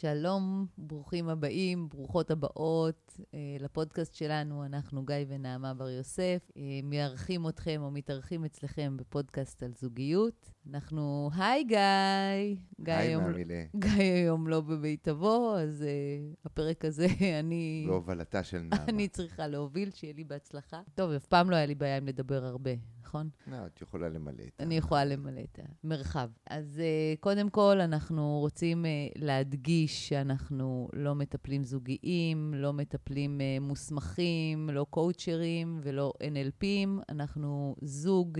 שלום, ברוכים הבאים, ברוכות הבאות אה, לפודקאסט שלנו. אנחנו גיא ונעמה בר יוסף, אה, מארחים אתכם או מתארחים אצלכם בפודקאסט על זוגיות. אנחנו, היי גיא. גיא היי היום- מהמילה. גיא היום לא במיטבו, אז אה, הפרק הזה אני... בהובלתה של נעמה. אני צריכה להוביל, שיהיה לי בהצלחה. טוב, אף פעם לא היה לי בעיה עם לדבר הרבה, נכון? לא, את יכולה למלא את אני יכולה למלא את המרחב. אז uh, קודם כל, אנחנו רוצים uh, להדגיש שאנחנו לא מטפלים זוגיים, לא מטפלים uh, מוסמכים, לא קואוצ'רים ולא NLPים. אנחנו זוג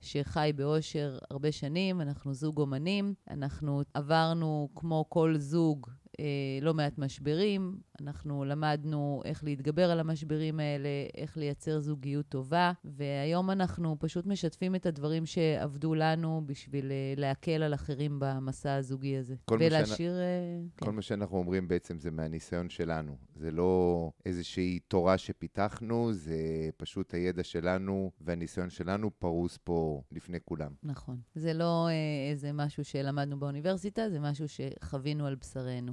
שחי באושר הרבה שנים, אנחנו זוג אומנים. אנחנו עברנו, כמו כל זוג, אה, לא מעט משברים. אנחנו למדנו איך להתגבר על המשברים האלה, איך לייצר זוגיות טובה, והיום אנחנו פשוט משתפים את הדברים שעבדו לנו בשביל אה, להקל על אחרים במסע הזוגי הזה. כל מה ולהשאיר... אה, כל כן. מה שאנחנו אומרים בעצם זה מהניסיון שלנו. זה לא איזושהי תורה שפיתחנו, זה פשוט הידע שלנו והניסיון שלנו פרוס פה לפני כולם. נכון. זה לא אה, איזה משהו שלמדנו באוניברסיטה, זה משהו שחווינו על בשרנו.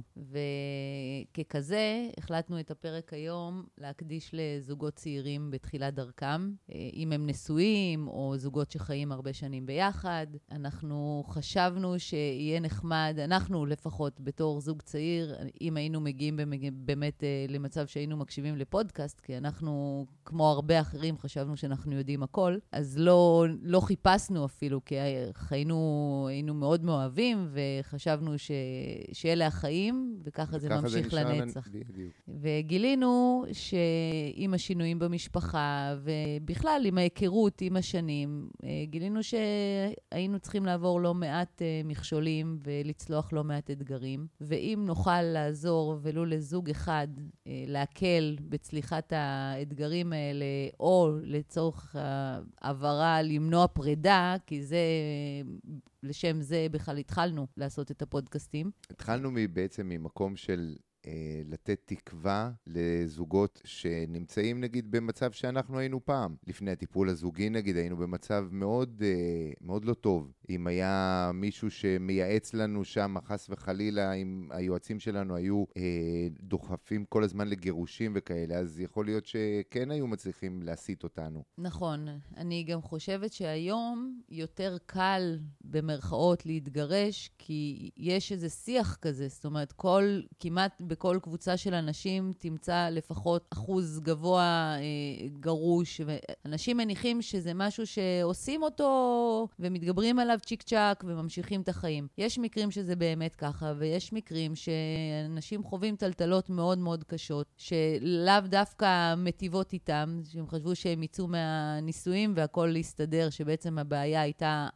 וככזה, החלטנו את הפרק היום להקדיש לזוגות צעירים בתחילת דרכם, אה, אם הם נשואים או זוגות שחיים הרבה שנים ביחד. אנחנו חשבנו שיהיה נחמד, אנחנו לפחות בתור זוג צעיר, אם היינו מגיעים באמת אה, למצב שהיינו מקשיבים לפודקאסט, כי אנחנו, כמו הרבה אחרים, חשבנו שאנחנו יודעים הכל, אז לא, לא חיפשנו אפילו, כי חיינו, היינו מאוד מאוהבים, וחשבנו ש, שאלה החיים, וככה זה ממשיך לנו- לנצח. בדיוק. וגילינו שעם השינויים במשפחה, ובכלל עם ההיכרות עם השנים, אה, גילינו שהיינו צריכים לעבור לא מעט אה, מכשולים ולצלוח לא מעט אתגרים. ואם נוכל לעזור ולו לזוג אחד אה, להקל בצליחת האתגרים האלה, או לצורך העברה למנוע פרידה, כי זה, לשם זה בכלל התחלנו לעשות את הפודקאסטים. התחלנו בעצם ממקום של לתת תקווה לזוגות שנמצאים נגיד במצב שאנחנו היינו פעם. לפני הטיפול הזוגי נגיד היינו במצב מאוד, אה, מאוד לא טוב. אם היה מישהו שמייעץ לנו שם, חס וחלילה, אם היועצים שלנו היו אה, דוחפים כל הזמן לגירושים וכאלה, אז יכול להיות שכן היו מצליחים להסיט אותנו. נכון. אני גם חושבת שהיום יותר קל, במרכאות, להתגרש, כי יש איזה שיח כזה. זאת אומרת, כל, כמעט בכל קבוצה של אנשים תמצא לפחות אחוז גבוה אה, גרוש, ואנשים מניחים שזה משהו שעושים אותו ומתגברים עליו צ'יק צ'אק וממשיכים את החיים. יש מקרים שזה באמת ככה, ויש מקרים שאנשים חווים טלטלות מאוד מאוד קשות, שלאו דווקא מטיבות איתם, שהם חשבו שהם יצאו מהנישואים והכול יסתדר, שבעצם הבעיה הייתה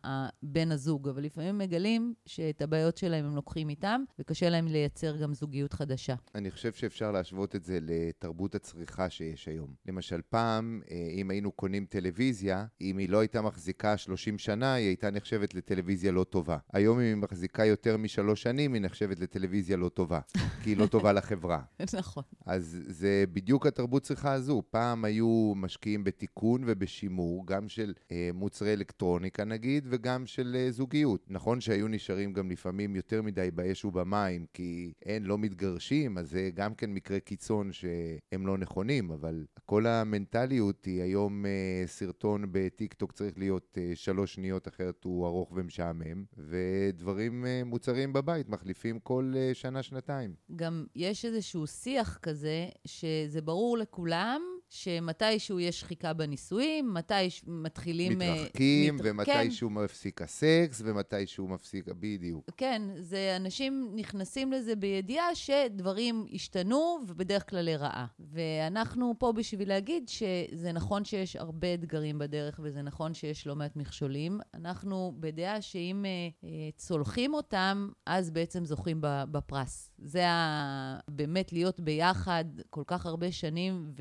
בן הזוג, אבל לפעמים מגלים שאת הבעיות שלהם הם לוקחים איתם, וקשה להם לייצר גם זוגיות חדשה. אני חושב שאפשר להשוות את זה לתרבות הצריכה שיש היום. למשל, פעם, אה, אם היינו קונים טלוויזיה, אם היא לא הייתה מחזיקה 30 שנה, היא הייתה נחשבת לטלוויזיה לא טובה. היום, אם היא מחזיקה יותר משלוש שנים, היא נחשבת לטלוויזיה לא טובה, כי היא לא טובה לחברה. נכון. אז זה בדיוק התרבות צריכה הזו. פעם היו משקיעים בתיקון ובשימור, גם של אה, מוצרי אלקטרוניקה נגיד, וגם של אה, זוגיות. נכון שהיו נשארים גם לפעמים יותר מדי באש ובמים, כי אין, לא מתגרשים, אז זה גם כן מקרה קיצון שהם לא נכונים, אבל כל המנטליות היא היום אה, סרטון בטיקטוק צריך להיות אה, שלוש שניות, אחרת הוא ארוך ומשעמם, ודברים, אה, מוצרים בבית, מחליפים כל אה, שנה-שנתיים. גם יש איזשהו שיח כזה, שזה ברור לכולם שמתישהו יש שחיקה בנישואים, מתי ש- מתחילים... אה, מתרחקים, מת- ומתישהו מפסיק הסקס, ומתישהו מפסיק, בדיוק. כן, זה אנשים נכנסים לזה בידיעה שדברים השתנו, ובדרך כלל לרעה. ואנחנו פה בשביל להגיד שזה נכון שיש הרבה אתגרים בדרך, וזה נכון שיש לא מעט מכשולים. אנחנו בדעה שאם אה, אה, צולחים אותם, אז בעצם זוכים בפרס. זה ה... באמת להיות ביחד כל כך הרבה שנים,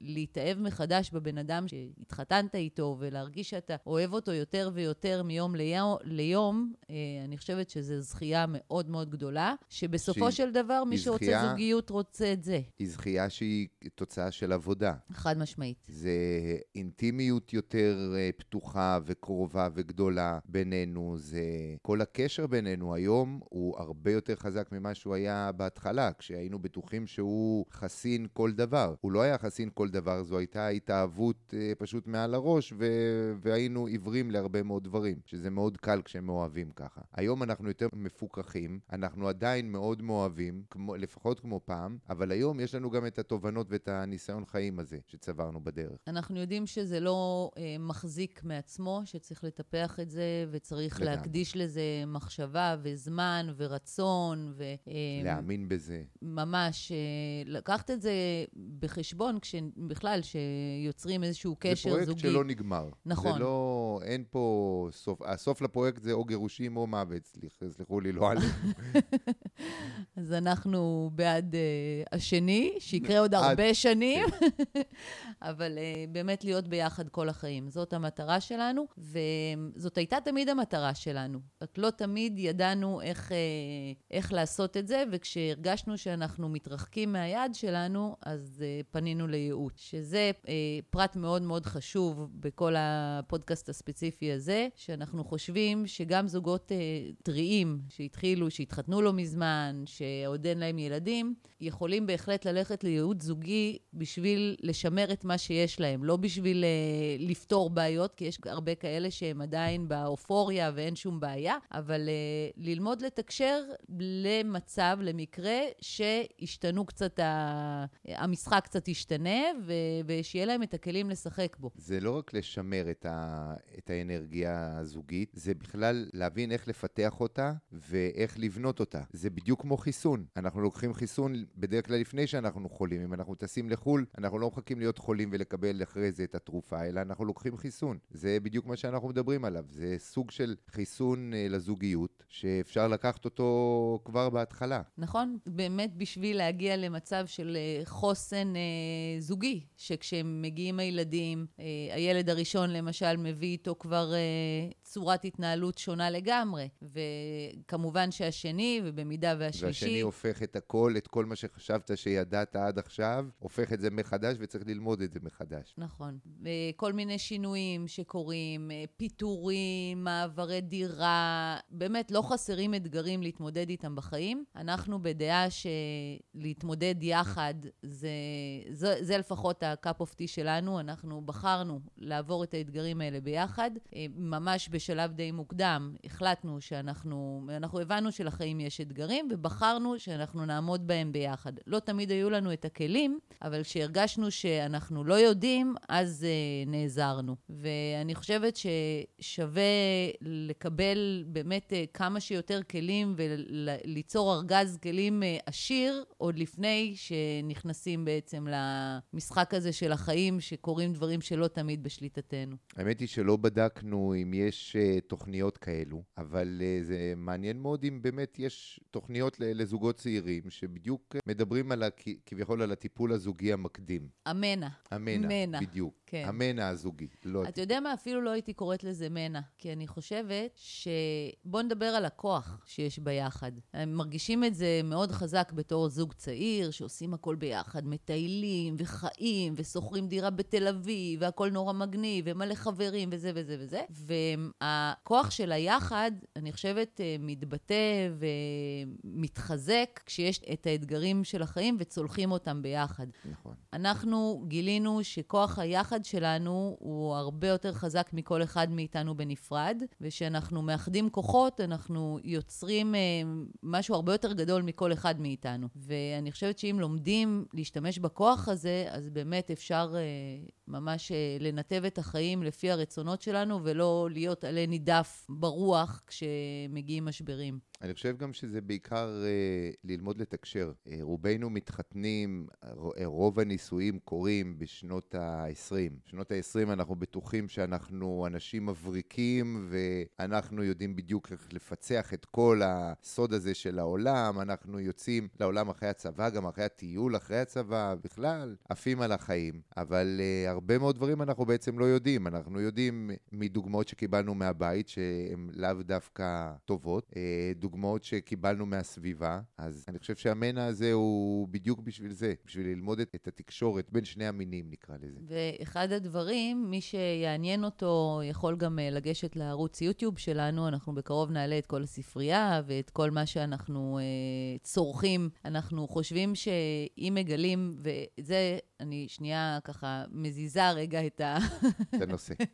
להתאהב מחדש בבן אדם שהתחתנת איתו, ולהרגיש שאתה אוהב אותו יותר ויותר מיום ליום, אה, אני חושבת שזו זכייה מאוד מאוד גדולה, שבסופו של דבר מי שרוצה זכייה, זוגיות רוצה את זה. היא זכייה שהיא תוצאה של עבודה. חד משמעית. זה אינטימיות יותר אה, פתוחה וקרובה וגדולה בינינו, זה כל הקשר בינינו היום הוא הרבה יותר חזק ממה שהוא היה בהתחלה, כשהיינו בטוחים שהוא חסין כל דבר. הוא לא היה חסין כל דבר, זו הייתה התאהבות אה, פשוט מעל הראש, ו- והיינו עיוורים להרבה מאוד דברים, שזה מאוד קל כשהם מאוהבים ככה. היום אנחנו יותר מפוקחים, אנחנו עדיין מאוד מאוהבים, כמו, לפחות כמו פעם, אבל היום יש לנו גם את התובנות ואת הניסיון חיים הזה שצברנו בדרך. אנחנו יודעים שזה לא אה, מחזיק מעצמו, שצריך לטפח את זה, וצריך לגמרי. להקדיש לזה מחשבה וזמן ורצון. ו, אה, להאמין בזה. ממש. אה, לקחת את זה בחשבון, בכלל, שיוצרים איזשהו קשר זוגי. זה פרויקט שלא נגמר. נכון. זה לא, אין פה סוף. הסוף לפרויקט זה או גירושים או מוות, סליח, סליחו לי, לא עלינו. אז אנחנו בעד uh, השני, שיקרה עוד הרבה שנים, כן. אבל uh, באמת להיות ביחד כל החיים. זאת המטרה שלנו, וזאת הייתה תמיד המטרה שלנו. רק לא תמיד ידענו איך, uh, איך לעשות את זה, וכשהרגשנו שאנחנו מתרחקים מהיעד שלנו, אז uh, פנינו לייעוץ, שזה uh, פרט מאוד מאוד חשוב בכל הפודקאסט הספציפי הזה, שאנחנו חושבים שגם זוגות uh, טריים שהתחילו, שהתחתנו לא מזמן, שעוד אין להם ילדים, יכולים בהחלט ללכת לייעוץ זוגי בשביל לשמר את מה שיש להם, לא בשביל uh, לפתור בעיות, כי יש הרבה כאלה שהם עדיין באופוריה ואין שום בעיה, אבל uh, ללמוד לתקשר למצב, למקרה שהשתנו קצת, ה... המשחק קצת ישתנה, ו... ושיהיה להם את הכלים לשחק בו. זה לא רק לשמר את, ה... את האנרגיה הזוגית, זה בכלל להבין איך לפתח אותה ואיך לבנות אותה. זה בדיוק כמו חיסון. אנחנו לוקחים חיסון בדרך כלל לפני שאנחנו חולים. אם אנחנו טסים לחו"ל, אנחנו לא מחכים להיות חולים ולקבל אחרי זה את התרופה, אלא אנחנו לוקחים חיסון. זה בדיוק מה שאנחנו מדברים עליו. זה סוג של חיסון uh, לזוגיות, שאפשר לקחת אותו כבר בהתחלה. נכון, באמת בשביל להגיע למצב של uh, חוסן uh, זוגי, שכשהם מגיעים הילדים, uh, הילד הראשון למשל מביא איתו כבר uh, צורת התנהלות שונה לגמרי. וכמובן שהשני, ובמידה והשלישי... והשני הופך את הכל, את כל מה שחשבת שידעת עד עכשיו, הופך את זה מחדש וצריך ללמוד את זה מחדש. נכון. כל מיני שינויים שקורים, פיטורים, מעברי דירה, באמת לא חסרים אתגרים להתמודד איתם בחיים. אנחנו בדעה שלהתמודד יחד, זה, זה, זה לפחות ה-cup of tea שלנו. אנחנו בחרנו לעבור את האתגרים האלה ביחד. ממש בשלב די מוקדם החלטנו שאנחנו, אנחנו הבנו שלחיים יש אתגרים, ובחרנו שאנחנו נעמוד בהם ביחד. לא תמיד היו לנו את הכלים, אבל כשהרגשנו שאנחנו לא יודעים, אז uh, נעזרנו. ואני חושבת ששווה לקבל באמת uh, כמה שיותר כלים וליצור ארגז כלים uh, עשיר, עוד לפני שנכנסים בעצם למשחק הזה של החיים, שקורים דברים שלא תמיד בשליטתנו. האמת היא שלא בדקנו אם יש uh, תוכניות כאלו, אבל uh, זה מעניין מאוד אם באמת יש תוכניות לזוגות צעירים שבדיוק מדברים על, כביכול על הטיפול הזוגי המקדים. המנע. המנע, מנע. בדיוק. כן. המנע הזוגי. לא אתה יודע מה? אפילו לא הייתי קוראת לזה מנע, כי אני חושבת ש... בוא נדבר על הכוח שיש ביחד. הם מרגישים את זה מאוד חזק בתור זוג צעיר, שעושים הכל ביחד, מטיילים וחיים ושוכרים דירה בתל אביב, והכל נורא מגניב, ומלא חברים וזה וזה וזה. והכוח של היחד, אני חושבת, אה, מתבטא ומתחזק כשיש את האתגרים של החיים וצולחים אותם ביחד. נכון. אנחנו גילינו שכוח היחד שלנו הוא הרבה יותר חזק מכל אחד מאיתנו בנפרד, ושאנחנו מאחדים כוחות, אנחנו יוצרים אה, משהו הרבה יותר גדול מכל אחד מאיתנו. ואני חושבת שאם לומדים להשתמש בכוח הזה, אז באמת אפשר אה, ממש אה, לנתב את החיים לפי הרצונות שלנו, ולא להיות עלה נידף ברוח כשמגיעים משברים. אני חושב גם שזה בעיקר אה, ללמוד לתקשר. אה, רובנו מתחתנים, אה, רוב הנישואים קורים בשנות ה-20. בשנות ה-20 אנחנו בטוחים שאנחנו אנשים מבריקים, ואנחנו יודעים בדיוק איך לפצח את כל הסוד הזה של העולם. אנחנו יוצאים לעולם אחרי הצבא, גם אחרי הטיול, אחרי הצבא, בכלל, עפים על החיים. אבל אה, הרבה מאוד דברים אנחנו בעצם לא יודעים. אנחנו יודעים מדוגמאות שקיבלנו מהבית, שהן לאו דווקא טובות. אה, דוגמאות שקיבלנו מהסביבה, אז אני חושב שהמנע הזה הוא בדיוק בשביל זה, בשביל ללמוד את, את התקשורת בין שני המינים, נקרא לזה. ואחד הדברים, מי שיעניין אותו יכול גם אה, לגשת לערוץ יוטיוב שלנו, אנחנו בקרוב נעלה את כל הספרייה ואת כל מה שאנחנו אה, צורכים. אנחנו חושבים שאם מגלים, ואת זה אני שנייה ככה מזיזה רגע את ה... את הנושא.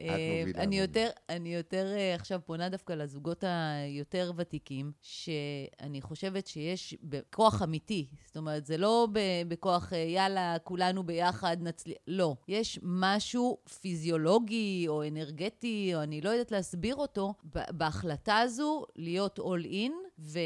אה, אני יותר, אני יותר אה, עכשיו פונה דווקא לזוגות היותר ותיקים, שאני חושבת שיש בכוח אמיתי. זאת אומרת, זה לא בכוח, אה, יאללה, כולנו ביחד נצליח. לא. יש משהו פיזיולוגי או אנרגטי, או אני לא יודעת להסביר אותו, בהחלטה הזו להיות all in, ו,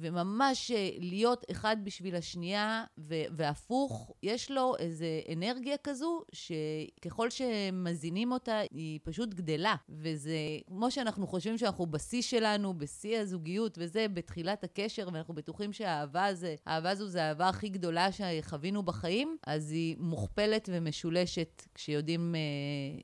וממש להיות אחד בשביל השנייה, ו, והפוך, יש לו איזו אנרגיה כזו, שככל שמזינים אותה, היא פשוט גדלה. וזה, כמו שאנחנו חושבים שאנחנו בשיא שלנו, בשיא הזוגיות, וזה בתחילת הקשר, ואנחנו בטוחים שהאהבה הזה, האהבה הזו זה האהבה הכי גדולה שחווינו בחיים, אז היא מוכפלת ומשולשת כשיודעים אה,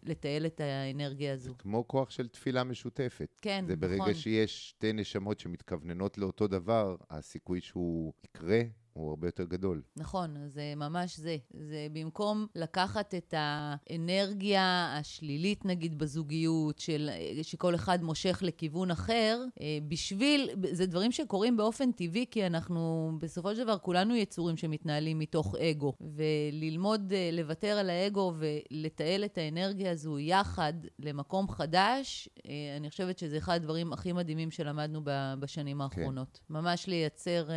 לתעל את האנרגיה הזו. זה כמו כוח של תפילה משותפת. כן, זה ברגע נכון. שיש שתי נשמות שמתכווננות לאותו דבר, הסיכוי שהוא יקרה הוא הרבה יותר גדול. נכון, זה ממש זה. זה במקום לקחת את האנרגיה השלילית, נגיד, בזוגיות, של, שכל אחד מושך לכיוון אחר, אה, בשביל, זה דברים שקורים באופן טבעי, כי אנחנו, בסופו של דבר, כולנו יצורים שמתנהלים מתוך אגו. וללמוד אה, לוותר על האגו ולתעל את האנרגיה הזו יחד למקום חדש, אה, אני חושבת שזה אחד הדברים הכי מדהימים שלמדנו בשנים כן. האחרונות. כן. ממש לייצר...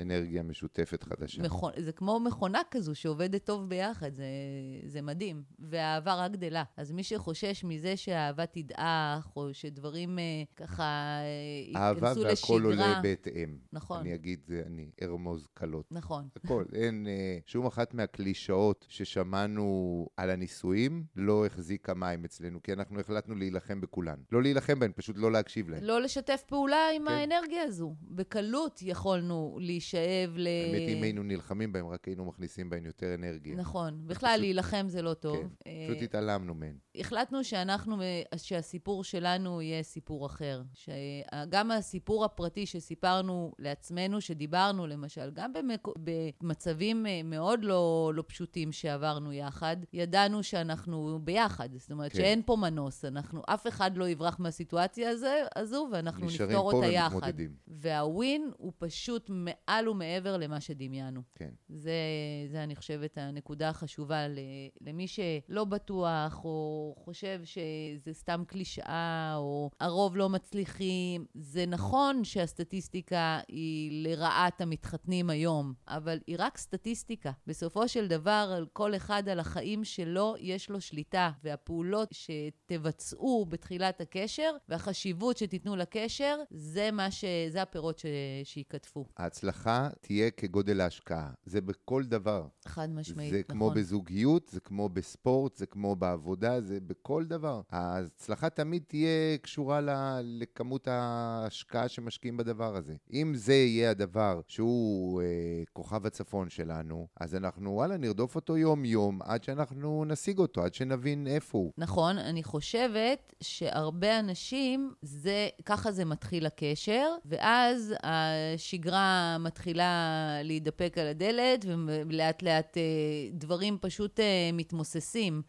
אנרגיה משותפת. משותפת חדשה. מכון, זה כמו מכונה כזו שעובדת טוב ביחד, זה, זה מדהים. והאהבה רק גדלה. אז מי שחושש מזה שהאהבה תדעך, או שדברים אה, ככה אה, ייכנסו לשגרה... אהבה והכל עולה בהתאם. נכון. אני אגיד, אני ארמוז קלות. נכון. הכל. אין, אה, שום אחת מהקלישאות ששמענו על הנישואים לא החזיקה מים אצלנו, כי אנחנו החלטנו להילחם בכולן. לא להילחם בהן, פשוט לא להקשיב להן. לא לשתף פעולה עם כן. האנרגיה הזו. בקלות יכולנו להישאב ל... האמת, אם היינו נלחמים בהם, רק היינו מכניסים בהם יותר אנרגיה. נכון. בכלל, להילחם זה לא טוב. כן, פשוט התעלמנו מהם. החלטנו שאנחנו, שהסיפור שלנו יהיה סיפור אחר. שגם הסיפור הפרטי שסיפרנו לעצמנו, שדיברנו, למשל, גם במק... במצבים אה, מאוד לא, לא פשוטים שעברנו יחד, ידענו שאנחנו ביחד. זאת אומרת, כן. שאין פה מנוס. אנחנו, אף אחד לא יברח מהסיטואציה הזו, ואנחנו נפתור אותה יחד. נשארים פה ומתמודדים. והווין הוא פשוט מעל ומעבר למה שדמיינו. כן. זה, זה, אני חושבת, הנקודה החשובה למי שלא בטוח, או חושב שזה סתם קלישאה, או הרוב לא מצליחים. זה נכון שהסטטיסטיקה היא לרעת המתחתנים היום, אבל היא רק סטטיסטיקה. בסופו של דבר, על כל אחד על החיים שלו יש לו שליטה, והפעולות שתבצעו בתחילת הקשר, והחשיבות שתיתנו לקשר, זה מה ש... זה הפירות ש... שייכתפו. ההצלחה תהיה כגודל ההשקעה. זה בכל דבר. חד משמעית, זה נכון. זה כמו בזוגיות, זה כמו בספורט, זה כמו בעבודה, זה בכל דבר. ההצלחה תמיד תהיה קשורה ל, לכמות ההשקעה שמשקיעים בדבר הזה. אם זה יהיה הדבר שהוא אה, כוכב הצפון שלנו, אז אנחנו, וואלה, נרדוף אותו יום-יום עד שאנחנו נשיג אותו, עד שנבין איפה הוא. נכון, אני חושבת שהרבה אנשים, זה, ככה זה מתחיל הקשר, ואז השגרה מתחילה להידפק על הדלת, ולאט לאט אה, דברים פשוט אה, מתמוססים.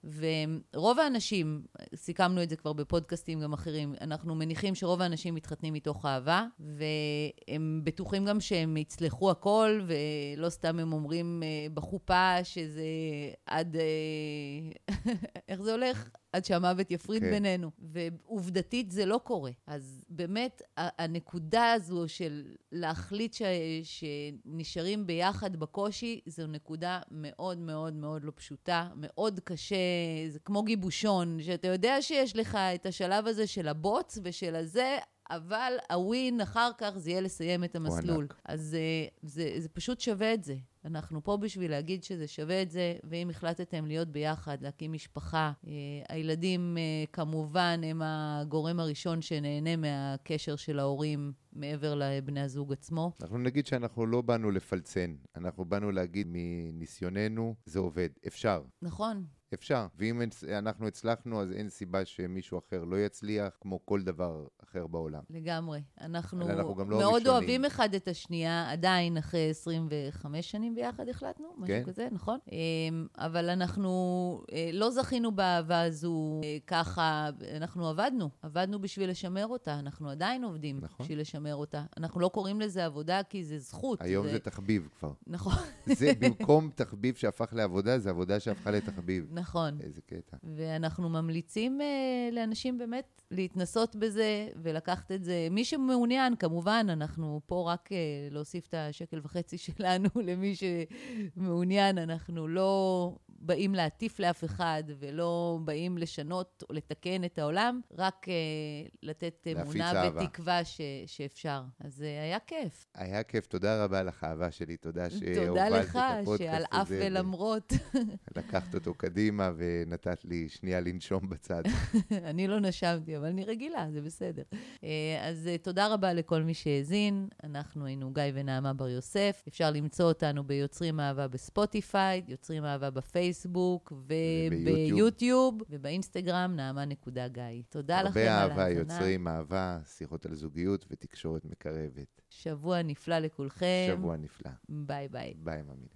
ורוב האנשים, סיכמנו את זה כבר בפודקאסטים גם אחרים, אנחנו מניחים שרוב האנשים מתחתנים מתוך אהבה, והם בטוחים גם שהם יצלחו הכל, ולא סתם הם אומרים אה, בחופה שזה עד... איך זה הולך? עד שהמוות יפריד okay. כן. בינינו. ועובדתית זה לא קורה. אז באמת, הנקודה הזו של להחליט ש... שנשארים ביחד בקושי, זו נקודה מאוד מאוד מאוד לא פשוטה, מאוד קשה, זה כמו גיבושון, שאתה יודע שיש לך את השלב הזה של הבוץ ושל הזה, אבל הווין אחר כך זה יהיה לסיים את המסלול. אז אה, זה, זה פשוט שווה את זה. אנחנו פה בשביל להגיד שזה שווה את זה, ואם החלטתם להיות ביחד, להקים משפחה, אה, הילדים אה, כמובן הם הגורם הראשון שנהנה מהקשר של ההורים מעבר לבני הזוג עצמו. אנחנו נגיד שאנחנו לא באנו לפלצן, אנחנו באנו להגיד מניסיוננו, זה עובד, אפשר. נכון, אפשר. ואם אנחנו הצלחנו, אז אין סיבה שמישהו אחר לא יצליח, כמו כל דבר אחר בעולם. לגמרי. אנחנו, אנחנו גם לא מאוד הראשונים. אוהבים אחד את השנייה, עדיין אחרי 25 שנים ביחד החלטנו, משהו כן. כזה, נכון? אמ, אבל אנחנו אה, לא זכינו באהבה הזו אה, ככה, אנחנו עבדנו, עבדנו בשביל לשמר אותה, אנחנו עדיין עובדים נכון. בשביל לשמר אותה. אנחנו לא קוראים לזה עבודה כי זה זכות. היום זה תחביב כבר. נכון, זה במקום תחביב שהפך לעבודה, זה עבודה שהפכה לתחביב. נכון. איזה קטע. ואנחנו ממליצים uh, לאנשים באמת להתנסות בזה ולקחת את זה. מי שמעוניין, כמובן, אנחנו פה רק uh, להוסיף את השקל וחצי שלנו למי שמעוניין. אנחנו לא באים להטיף לאף אחד ולא באים לשנות או לתקן את העולם, רק uh, לתת אמונה. ותקווה ש, שאפשר. אז uh, היה כיף. היה כיף, תודה רבה לך, אהבה שלי, תודה תודה שהובלת לך, את הפודקאסט שעל אף הזה. ולמרות. לקחת אותו קדימה ונתת לי שנייה לנשום בצד. אני לא נשמתי, אבל אני רגילה, זה בסדר. אה, אז אה, תודה רבה לכל מי שהאזין. אנחנו היינו גיא ונעמה בר יוסף. אפשר למצוא אותנו ביוצרים אהבה בספוטיפיי, יוצרים אהבה בפייסבוק וביוטיוב, ובאינסטגרם נעמה.גיא. תודה לכם על הרבה ההאזנה. אהבה, יוצרים אהבה, שיחות על זוגיות ותקשורת מקרבת. שבוע נפלא לכולכם. שבוע נפלא. ביי ביי. ביי, מאמינה.